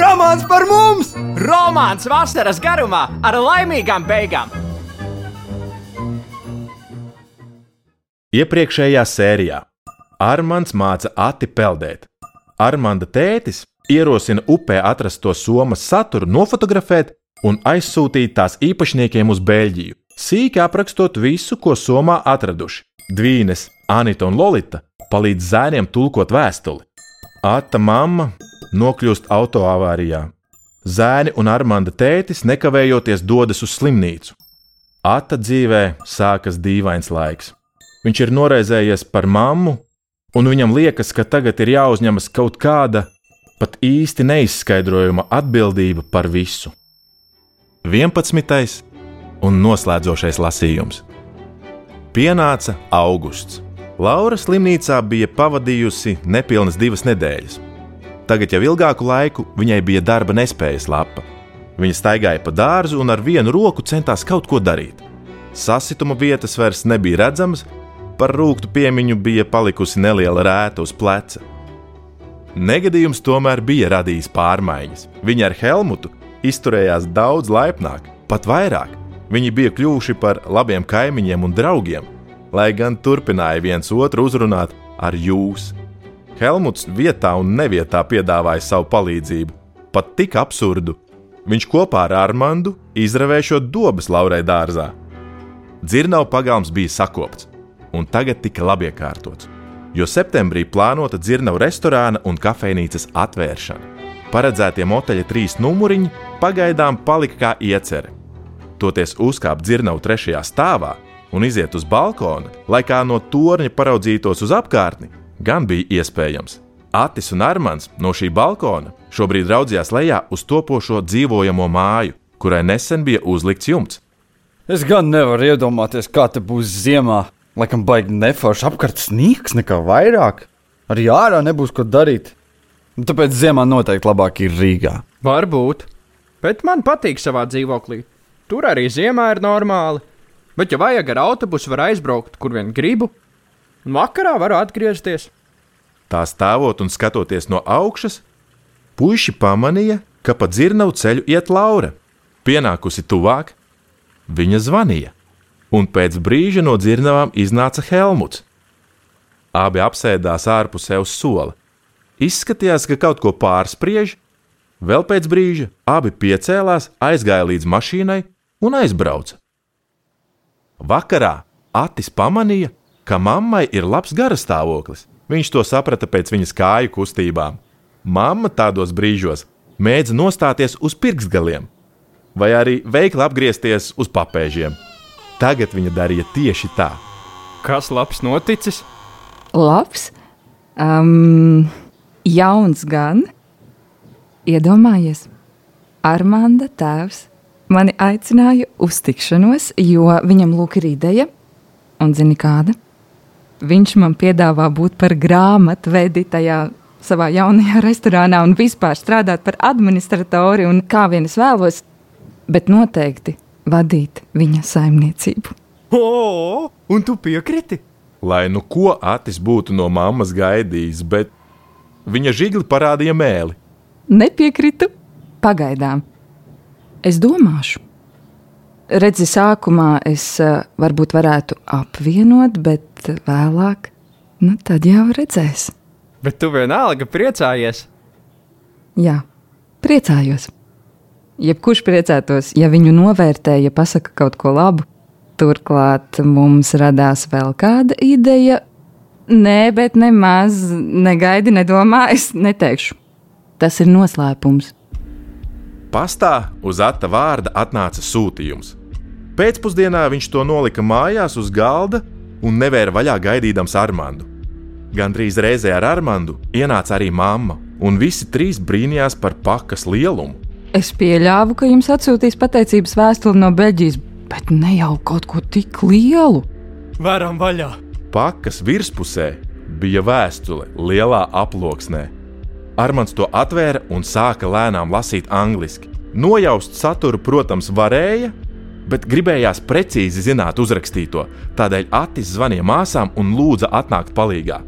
Romāns par mums! Romāns vasaras garumā ar laimīgām beigām! Iepriekšējā sērijā Armāns māca Ati peldēt. Armānda tētis ierosina upē atrasto somas saturu nofotografēt un aizsūtīt tās īpašniekiem uz Beļģiju, sīki aprakstot visu, ko somā atraduši. Dvīnes, Anita un Lolita palīdz zēniem tulkot vēstuli. Ata mamma nokļūst autoavārijā. Zēni un Armānda tētis nekavējoties dodas uz slimnīcu. Ata dzīvē sākas dīvains laiks. Viņš ir noraizējies par mammu, un viņam liekas, ka tagad ir jāuzņemas kaut kāda pat īsti neizskaidrojama atbildība par visu. 11. un noslēdzošais lasījums. Pienāca augusts. Laura slimnīcā bija pavadījusi nepilnas divas nedēļas. Tagad jau ilgāku laiku viņai bija darba nespējas lapa. Viņa staigāja pa dārzu un ar vienu roku centās kaut ko darīt. Sasituma vietas vairs nebija redzamas, par rūktu piemiņu bija palikusi neliela rēta uz pleca. Negadījums tomēr bija radījis pārmaiņas. Viņa ar Helmutu izturējās daudz laipnāk, pat vairāk. Viņi bija kļuvuši par labiem kaimiņiem un draugiem, lai gan turpināja viens otru uzrunāt ar jūs. Helmuts vietā un nevietā piedāvāja savu palīdzību, pat tik absurdu. Viņš kopā ar Armandu izravējot dobas Laurai dārzā. Dzirnavu pagalms bija sakopts, un tagad tika labi iekārtots, jo septembrī plānota dzirnavu restorāna un kafejnīcas atvēršana. Paredzētie moteļa trīs numuriņi pagaidām palika kā iecerē toties uzkāpt dzirnavu trešajā stāvā un iziet uz balkonu, lai kā no torņa paraudzītos uz apkārtni, gan bija iespējams. Atis un Armāns no šī balkona šobrīd raudzījās lejā uz topošo dzīvojamo māju, kurai nesen bija uzlikts jumts. Es gan nevaru iedomāties, kā te būs ziemā. Laikam baigi neforši apkārt sniegs nekā vairāk. Arī ārā nebūs ko darīt. Un tāpēc ziemā noteikti labāk ir Rīgā. Varbūt, bet man patīk savā dzīvoklī. Tur arī ziemā ir normāli. Bet, ja vajag ar autobusu, var aizbraukt, kur vien gribu, un vakarā varu atgriezties. Tā stāvot un skatoties no augšas, puiši pamanīja, ka pa dzirnavu ceļu iet Laura. Pienākusi tuvāk, viņa zvanīja, un pēc brīža no dzirnavām iznāca Helmuts. Abi apsēdās ārpusē uz sola. Izskatījās, ka kaut ko pārspriež. Vēl pēc brīža abi piecēlās, aizgāja līdz mašīnai un aizbrauca. Vakarā Atis pamanīja, ka mammai ir labs garastāvoklis. Viņš to saprata pēc viņas kāju kustībām. Mamma tādos brīžos mēdz nostāties uz pirkstgaliem, vai arī veikli apgriezties uz papēžiem. Tagad viņa darīja tieši tā. Kas labs noticis? Labs, um, jauns gan. Iedomājies, Armānda tēvs mani aicināja uz tikšanos, jo viņam lūk ir ideja, un zini kāda? Viņš man piedāvā būt par grāmatvedi tajā savā jaunajā restorānā un vispār strādāt par administratori un kā vien es vēlos, bet noteikti vadīt viņa saimniecību. O, un tu piekriti? Lai nu ko Atis būtu no mammas gaidījis, bet viņa žigli parādīja mēli. Nepiekritu pagaidām. Es domāšu. Redzi, sākumā es varbūt varētu apvienot, bet vēlāk, nu tad jau redzēs. Bet tu vienalga priecājies. Jā, priecājos. Jebkurš priecātos, ja viņu novērtē, ja pasaka kaut ko labu. Turklāt mums radās vēl kāda ideja. Nē, bet nemaz negaidi, nedomā, es neteikšu. Tas ir noslēpums. Pastā uz Ata vārda atnāca sūtījums. Pēcpusdienā viņš to nolika mājās uz galda un nevēra vaļā gaidīdams Armandu. Gandrīz reizē ar Armandu ienāca arī mamma, un visi trīs brīnījās par pakas lielumu. Es pieļāvu, ka jums atsūtīs pateicības vēstuli no Beļģijas, bet ne jau kaut ko tik lielu. Varam vaļā! Pakas virspusē bija vēstule lielā aploksnē. Armāns to atvēra un sāka lēnām lasīt angliski. Nojaust saturu, protams, varēja, bet gribējās precīzi zināt uzrakstīto. Tādēļ Atis zvanīja māsām un lūdza atnākt palīgā.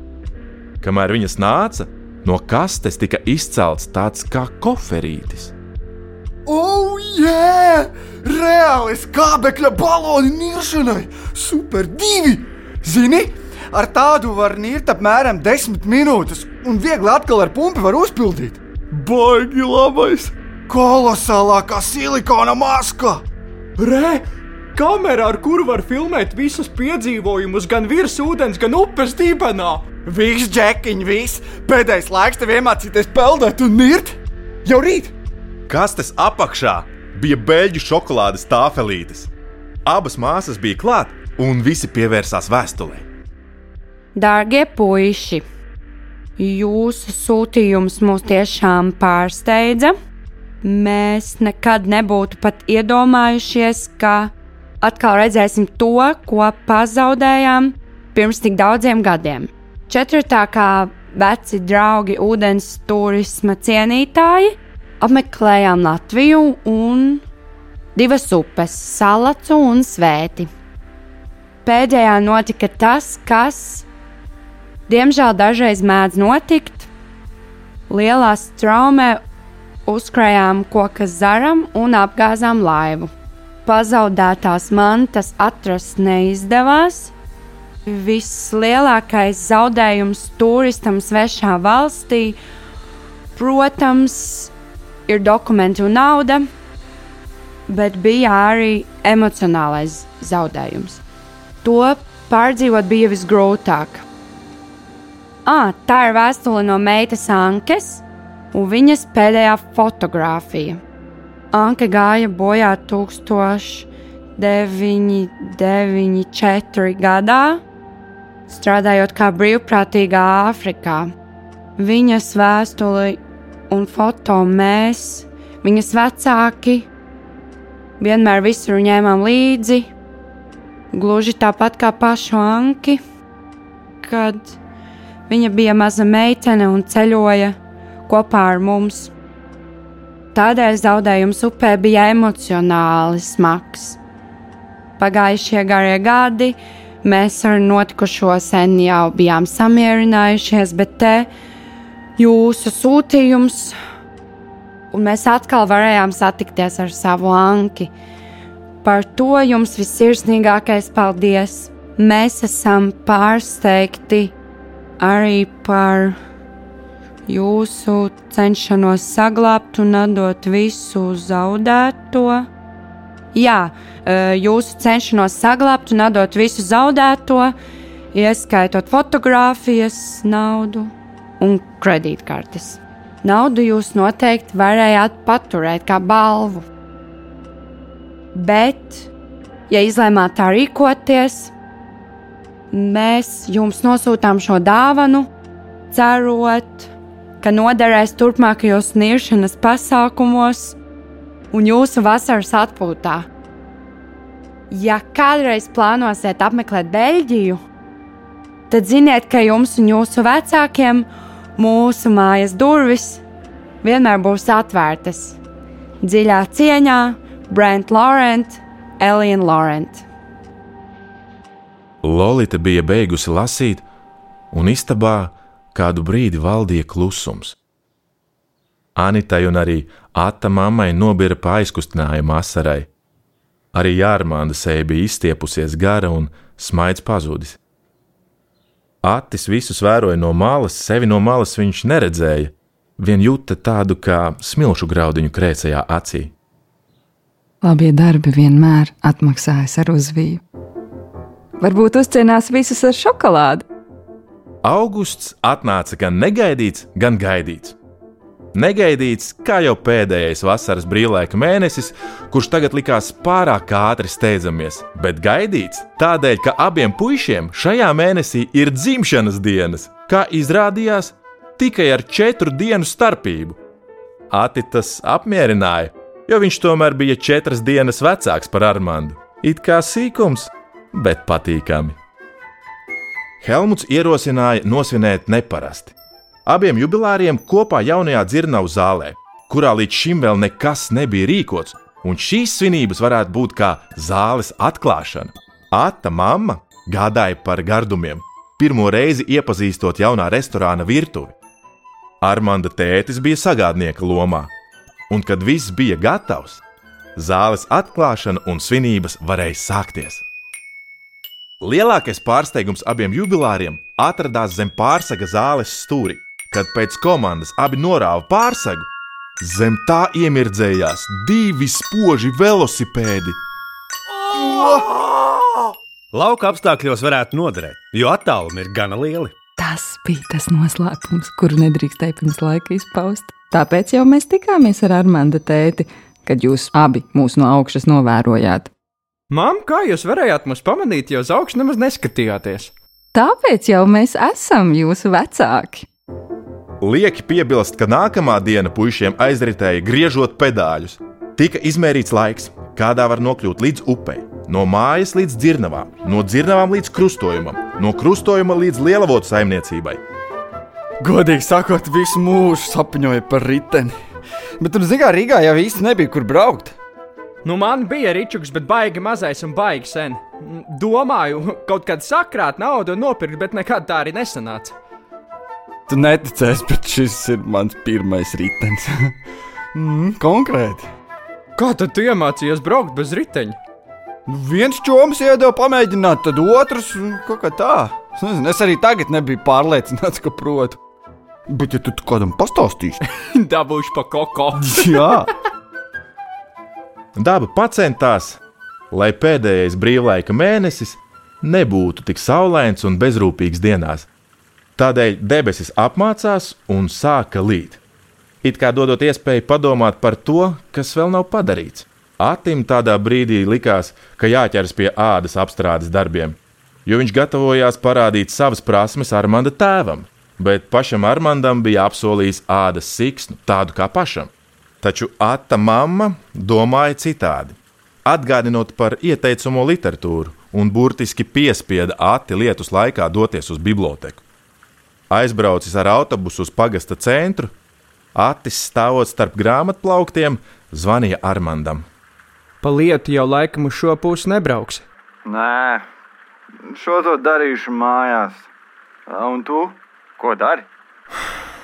Kamēr viņas nāca, no kastes tika izcelts tāds kā koferītis. Oh, jā! Reāli skābekļa baloni niršanai! Super divi! Zini, ar tādu var nirt apmēram 10 minūtes, un viegli atkal ar pumpi var uzpildīt. Baigi labais! Kolosālākā silikona maska! Re! Kamera, ar kuru var filmēt visus piedzīvojumus, gan virs ūdens, gan upes dibenā! Viss, džekiņ, viss! Pēdējais laiks tev iemācīties peldēt un nirt! Jau rīt! Kastes apakšā bija beļģu šokolādes tāfelītes. Abas māsas bija klāt, un visi pievērsās vēstulē. Dārgie puiši, jūsu sūtījums mūs tiešām pārsteidza. Mēs nekad nebūtu pat iedomājušies, ka atkal redzēsim to, ko pazaudējām pirms tik daudziem gadiem. Četrtākā veci draugi, ūdens turisma cienītāji, apmeklējām Latviju un divas upes, Salacu un Svēti. Pēdējā notika tas, kas, diemžēl, dažreiz mēdz notikt. Lielā straumē uzkrājām koka zaram un apgāzām laivu. Pazaudētās mantas atrast neizdevās. Vislielākais zaudējums turistam svešā valstī, protams, ir dokumenti un nauda, bet bija arī emocionālais zaudējums. To pārdzīvot bija visgrūtāk. Ah, tā ir vēstule no meitas Ankes, un viņas pēdējā fotografija. Anka gāja bojā 1994. gadā, strādājot kā brīvprātīgā Āfrikā. Viņas vēstuli un foto mēs, viņas vecāki, vienmēr visur ņēmām līdzi, gluži tāpat kā pašu Anki, kad viņa bija maza meitene un ceļoja kopā ar mums. Tādēļ zaudējums upē bija emocionāli smags. Pagājušie garie gadi mēs ar notikušo sen jau bijām samierinājušies, bet te jūsu sūtījums, un mēs atkal varējām satikties ar savu Anki. Par to jums visirsnīgākais paldies! Mēs esam pārsteigti arī par jūsu cenšanos saglabāt un atdot visu zaudēto. Jā, jūsu cenšanos saglabāt un atdot visu zaudēto, ieskaitot fotogrāfijas, naudu un kredītkartes. Naudu jūs noteikti varējāt paturēt kā balvu. Bet, ja izlēmāt tā rīkoties, mēs jums nosūtām šo dāvanu, cerot, ka noderēs turpmākajos niršanas pasākumos un jūsu vasaras atpūtā. Ja kādreiz plānosiet apmeklēt Beļģiju, tad ziniet, ka jums un jūsu vecākiem mūsu mājas durvis vienmēr būs atvērtas. Dziļā cieņā Brent Laurent, Elīna Laurent. Lolita bija beigusi lasīt, un istabā kādu brīdi valdīja klusums. Anitai un arī Ata mammai nobira pa aizkustinājumu asarai. Arī Jārmānda seja bija izstiepusies gara un smaids pazudis. Atis visus vēroja no malas, sevi no malas viņš neredzēja, vien jūta tādu kā smilšu graudiņu krēsajā acī. Labie darbi vienmēr atmaksājas ar uzviju. Varbūt uzcienās visus ar šokolādi. Augusts atnāca gan negaidīts, gan gaidīts. Negaidīts, kā jau pēdējais vasaras brīvlaika mēnesis, kurš tagad likās pārāk ātri steidzamies, bet gaidīts tādēļ, ka abiem puišiem šajā mēnesī ir dzimšanas dienas, kā izrādījās, tikai ar četru dienu starpību. Ati tas apmierināja, jo viņš tomēr bija četras dienas vecāks par Armandu. It kā sīkums, bet patīkami. Helmuts ierosināja nosvinēt neparasti. Abiem jubilāriem kopā jaunajā dzirnavu zālē, kurā līdz šim vēl nekas nebija rīkots, un šīs svinības varētu būt kā zāles atklāšana. Ata mamma gādāja par gardumiem, pirmo reizi iepazīstot jaunā restorāna virtuvi. Armanda tētis bija sagādnieka lomā, un kad viss bija gatavs, zāles atklāšana un svinības varēja sākties. Lielākais pārsteigums abiem jubilāriem atradās zem pārsega zāles stūri, kad pēc komandas abi norāva pārsegu. Zem tā iemirdzējās divi spoži velosipēdi. Lauka apstākļos varētu noderēt, jo attālumi ir gana lieli. Tas bija tas noslēpums, kuru nedrīkstēja pirms laika izpaust. Tāpēc jau mēs tikāmies ar Armānu tēti, kad jūs abi mūs no augšas novērojāt. Mam, kā jūs varējāt mūs pamanīt, jo uz augšu nemaz neskatījāties? Tāpēc jau mēs esam jūsu vecāki. Lieki piebilst, ka nākamā diena puišiem aizritēja griežot pedāļus. Tika izmērīts laiks, kādā var nokļūt līdz upei, no mājas līdz dzirnavām, no dzirnavām līdz krustojumam, no krustojuma līdz lielavotu saimniecībai. Godīgi sakot, visu mūžu sapņoju par riteni. Bet tur, zinām, Rīgā jau īsti nebija kur braukt. Nu, man bija rīčuks, bet baigi mazais un baigi sen. Domāju, kaut kad sakrāt naudu un nopirkt, bet nekad tā arī nesanāca. Tu neticēsi, bet šis ir mans pirmais ritenis. mm, konkrēti. Kā tad tu iemācījies braukt bez riteņa? Nu, viens čoms iedeva pamēģināt, tad otrs kaut kā tā. Es, nezinu, es arī tagad nebiju pārliecināts, ka protu. Bet, ja tu kādam pastāstīsi, Dabūšu pa koko. jā, Daba centās, lai pēdējais brīvlaika mēnesis nebūtu tik saulains un bezrūpīgs dienās. Tādēļ debesis apmācās un sāka līt. It kā dodot iespēju padomāt par to, kas vēl nav padarīts. Atim tādā brīdī likās, ka jāķers pie ādas apstrādes darbiem, jo viņš gatavojās parādīt savas prasmes Armanda tēvam, bet pašam Armandam bija apsolījis ādas siksnu, tādu kā pašam. Taču Ata mamma domāja citādi. Atgādinot par ieteicamo literatūru un burtiski piespieda Ati lietus laikā doties uz biblioteku. Aizbraucis ar autobusu uz pagasta centru, Atis stāvot starp grāmatplauktiem, zvanīja Armandam. Pa lietu jau laikam uz šo pusi nebrauks. Nē, šo to darīšu mājās. Un tu? Ko dari?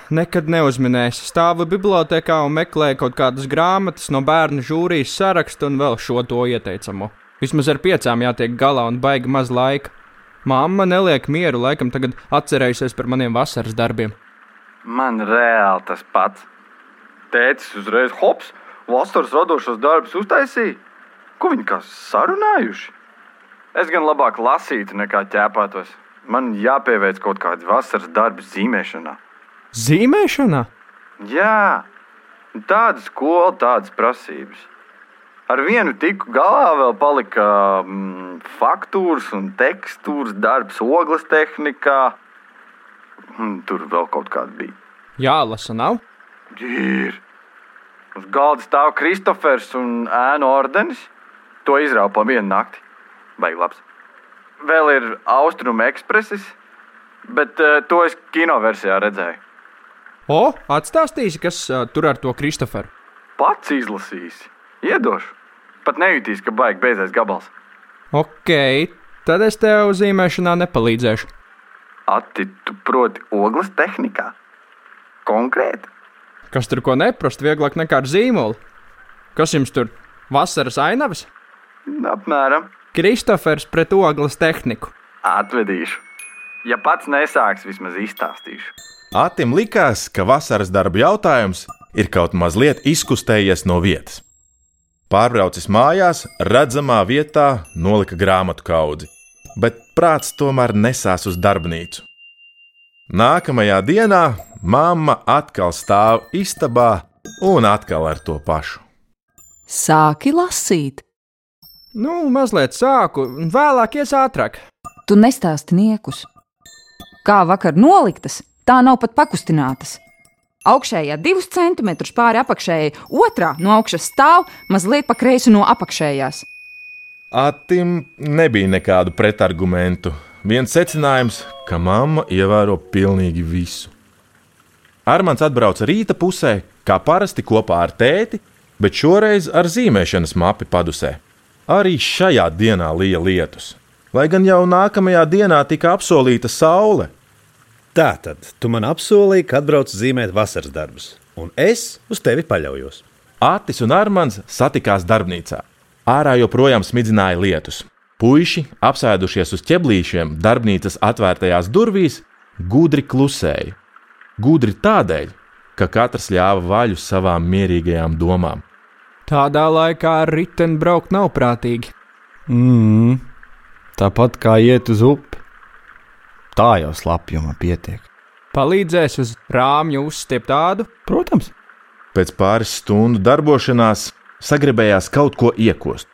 Nekad neuzminēju. Stāvu bibliotekā un meklēju kaut kādas grāmatas no bērnu žūrijas saraksta un vēl šo to ieteicamo. Vismaz ar piecām jātiek galā un baigi maz laika. Māma neliek mieru, laikam tagad atcerējusies par maniem vasaras darbiem. Man reāli tas pats. Tēcis uzreiz hops, vasaras radošos darbus uztaisīja. Ko viņi kā sarunājuši? Es gan labāk lasītu nekā ķēpātos. Man jāpieveic kaut kādi vasaras darbi zīmēšanā. Zīmēšanā? Jā, tāda skola, tādas prasības. Ar vienu tiku galā vēl palika mm, faktūras un tekstūras darbs, ogles tehnikā. Mm, tur vēl kaut kāda bija. Jā, lasa nav. Ir. Uz galda stāv Kristofers un ēnu ordenis. To izrāva pa vienu nakti. Baigi labs. Vēl ir Austrum ekspresis, bet uh, to es kinoversijā redzēju. O, atstāstīsi, kas uh, tur ar to Kristoferu. Pats izlasīsi, iedošu. Pat nejūtīs, ka baigi beidzais gabals. Ok, tad es tev zīmēšanā nepalīdzēšu. Ati, tu proti ogles tehnikā? Konkrēti. Kas tur ko neprast, vieglāk nekā ar zīmolu? Kas jums tur vasaras ainavas? Apmēram. Kristofers pret ogles tehniku. Atvedīšu. Ja pats nesāks, vismaz izstāstīšu. Atim likās, ka vasaras darba jautājums ir kaut mazliet izkustējies no vietas. Pārbraucis mājās, redzamā vietā nolika grāmatu kaudzi, bet prāts tomēr nesās uz darbnīcu. Nākamajā dienā mamma atkal stāv istabā un atkal ar to pašu. Sāki lasīt, Nu, mazliet sāku, un vēlāk ies ātrāk. tu nestāsti niekus. Kā vakar noliktas, tā nav pat pakustinātas. Augšējā divus centimetrus pāri apakšējai, otrā no augšas stāv mazliet pa kreisi no apakšējās. Atim nebija nekādu pretargumentu. Viens secinājums, ka mamma ievēro pilnīgi visu. Armāns atbrauca rīta pusē, kā parasti kopā ar tēti, bet šoreiz ar zīmēšanas mapi padusē. Arī šajā dienā lija lietus, lai gan jau nākamajā dienā tika apsolīta saule. Tā tad tu man apsolīji, ka atbrauc zīmēt vasaras darbus, un es uz tevi paļaujos. Atis un Armāns satikās darbnīcā. Ārā joprojām smidzināja lietus. Puisi, apsēdušies uz ķeblīšiem, darbnīcas atvērtajās durvīs, gudri klusēja. Gudri tādēļ, ka katrs ļāva vaļu savām mierīgajām domām. Tādā laikā ar riteni braukt nav prātīgi. Mm, tāpat kā iet uz upi. Tā jau slapjuma pietiek. Palīdzēs uz rāmju uzstiept tādu, Protams, Pēc pāris stundu darbošanās sagribējās kaut ko iekost,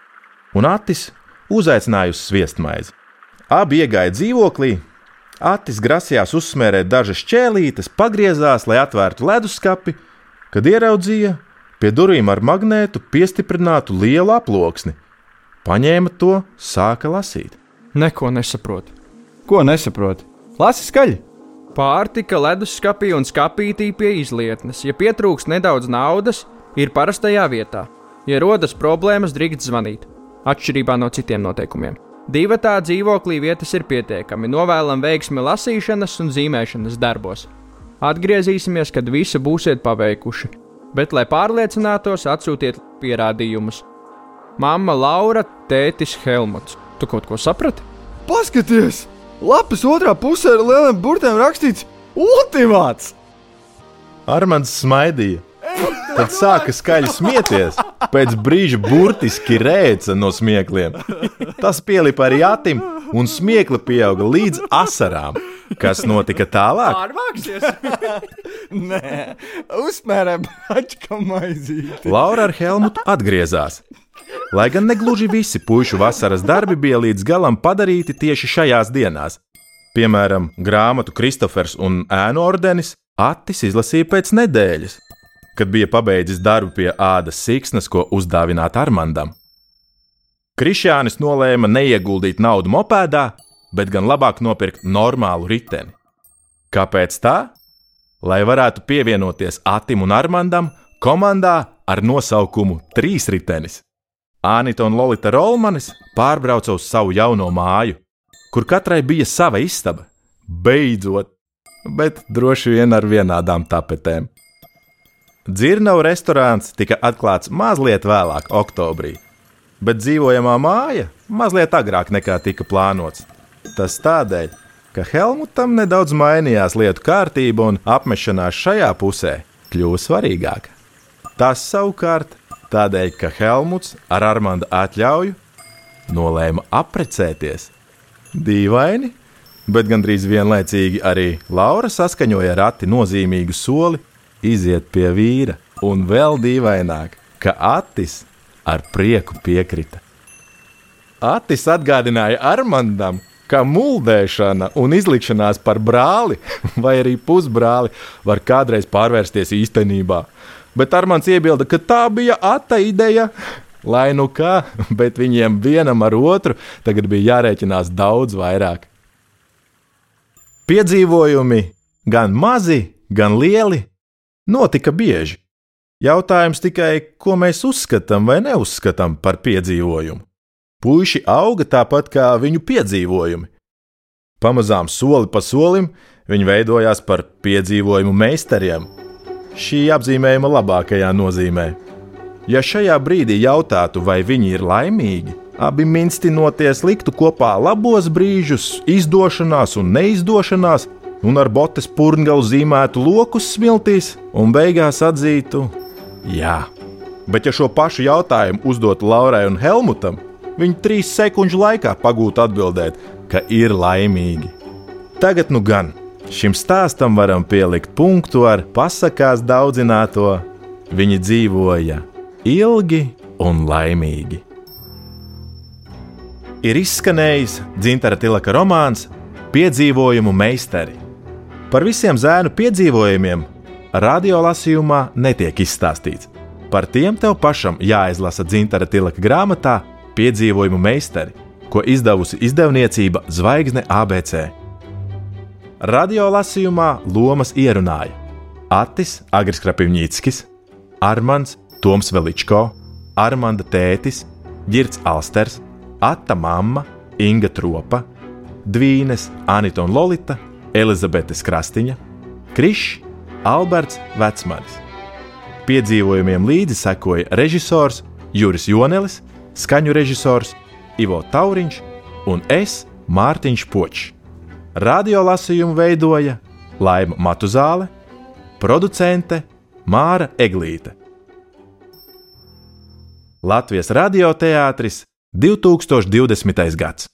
un Atis uzaicināja uz sviestmaizi. Abi iegāja dzīvoklī. Atis grasījās uzsmērēt dažas ķēlītes, pagriezās, lai atvērtu leduskapi, kad ieraudzīja pie durvīm ar magnētu piestiprinātu lielu aploksni. Paņēma to, sāka lasīt. neko nesaprotu. ko nesaproti. Lasi skaļi! Pārtika leduskapī un skapītī pie izlietnes. Ja pietrūks nedaudz naudas, ir parastajā vietā. Ja rodas problēmas, drīkst zvanīt, atšķirībā no citiem noteikumiem. Divatā dzīvoklī vietas ir pietiekami, novēlam veiksmi lasīšanas un zīmēšanas darbos. Atgriezīsimies, kad visu būsiet paveikuši, bet, lai pārliecinātos, atsūtiet pierādījumus. Mama Laura, tētis Helmuts. Tu kaut ko saprati? Paskaties! Lapas otrā pusē ar lieliem burtiem rakstīts Ultimāts! Armāns smaidīja. Tad sāka skaļi smieties. Pēc brīža burtiski rēca no smiekliem. Tas pielipa arī atim, un smiekla pieauga līdz asarām. Kas notika tālāk? Pārvāksies! Nē, uzmērē bačka maizīti. Laura ar Helmutu atgriezās. Lai gan ne gluži visi pušu vasaras darbi bija līdz galam padarīti tieši šajās dienās. Piemēram, grāmatu Kristofers un ēnu ordenis Attis izlasīja pēc nedēļas, kad bija pabeidzis darbu pie ādas siksnas, ko uzdāvināt Armandam. Krišjānis nolēma neieguldīt naudu mopēdā, bet gan labāk nopirkt normālu riteni. Kāpēc tā? Lai varētu pievienoties Atim un Armandam komandā ar nosaukumu Trīs ritenis. Anita un Lorita Rolmanis pārbrauca uz savu jauno māju, kur katrai bija sava istaba. Beidzot, bet droši vien ar vienādām tapetēm. Dzirnavu restorāns tika atklāts mazliet vēlāk, oktobrī, bet dzīvojamā māja mazliet agrāk nekā tika plānots. Tas tādēļ, ka Helmutam nedaudz mainījās lietu kārtība un apmešanās šajā pusē kļuva svarīgāka. Tas savukārt tādēļ, ka Helmuts ar Armānda atļauju nolēma apprecēties. Dīvaini, bet gandrīz vienlaicīgi arī Laura saskaņoja ar Ati nozīmīgu soli iziet pie vīra, un vēl dīvaināk, ka Atis ar prieku piekrita. Atis atgādināja Armandam, ka muldēšana un izlikšanās par brāli vai arī pusbrāli var kādreiz pārvērsties īstenībā. Bet Armāns iebilda, ka tā bija ata ideja. Lai nu kā, bet viņiem vienam ar otru tagad bija jārēķinās daudz vairāk. Piedzīvojumi, gan mazi, gan lieli, notika bieži. Jautājums tikai, ko mēs uzskatām vai neuzskatām par piedzīvojumu. Puisi auga tāpat kā viņu piedzīvojumi. Pamazām soli pa solim viņi veidojās par piedzīvojumu meistariem. Šī apzīmējuma labākajā nozīmē. Ja šajā brīdī jautātu, vai viņi ir laimīgi, abi minstinoties liktu kopā labos brīžus, izdošanās un neizdošanās, un ar botes purngalu zīmētu lokus smiltīs, un beigās atzītu, jā. Bet, ja šo pašu jautājumu uzdotu Laurai un Helmutam, viņi trīs sekundžu laikā pagūtu atbildēt, ka ir laimīgi. Tagad nu gan šim stāstam varam pielikt punktu ar pasakās daudzināto. Viņi dzīvoja ilgi un laimīgi. Ir izskanējis Dzintara Tilaka romāns Piedzīvojumu meistari. Par visiem zēnu piedzīvojumiem radiolasījumā netiek izstāstīts. Par tiem tev pašam jāizlasa dzintara tilaka grāmatā Piedzīvojumu meistari, ko izdevusi izdevniecība Zvaigzne ABC. Radiolasījumā lomas ierunāja Atis Agris Krapivņīckis, Armāns Toms Veličko, Armanda tētis, Girts Alsters, Atta mamma, Inga Tropa, Dvīnes, Anita un Lolita, Elizabete Krastiņa, Krišs, Alberts Vecmanis. Piedzīvojumiem līdzi sekoja režisors Juris Jonelis, skaņu režisors Ivo Tauriņš un es Mārtiņš Počs. Radio lasījumu veidoja Laima Matuzāle, producente Māra Eglīte. Latvijas radioteātris 2020. gads.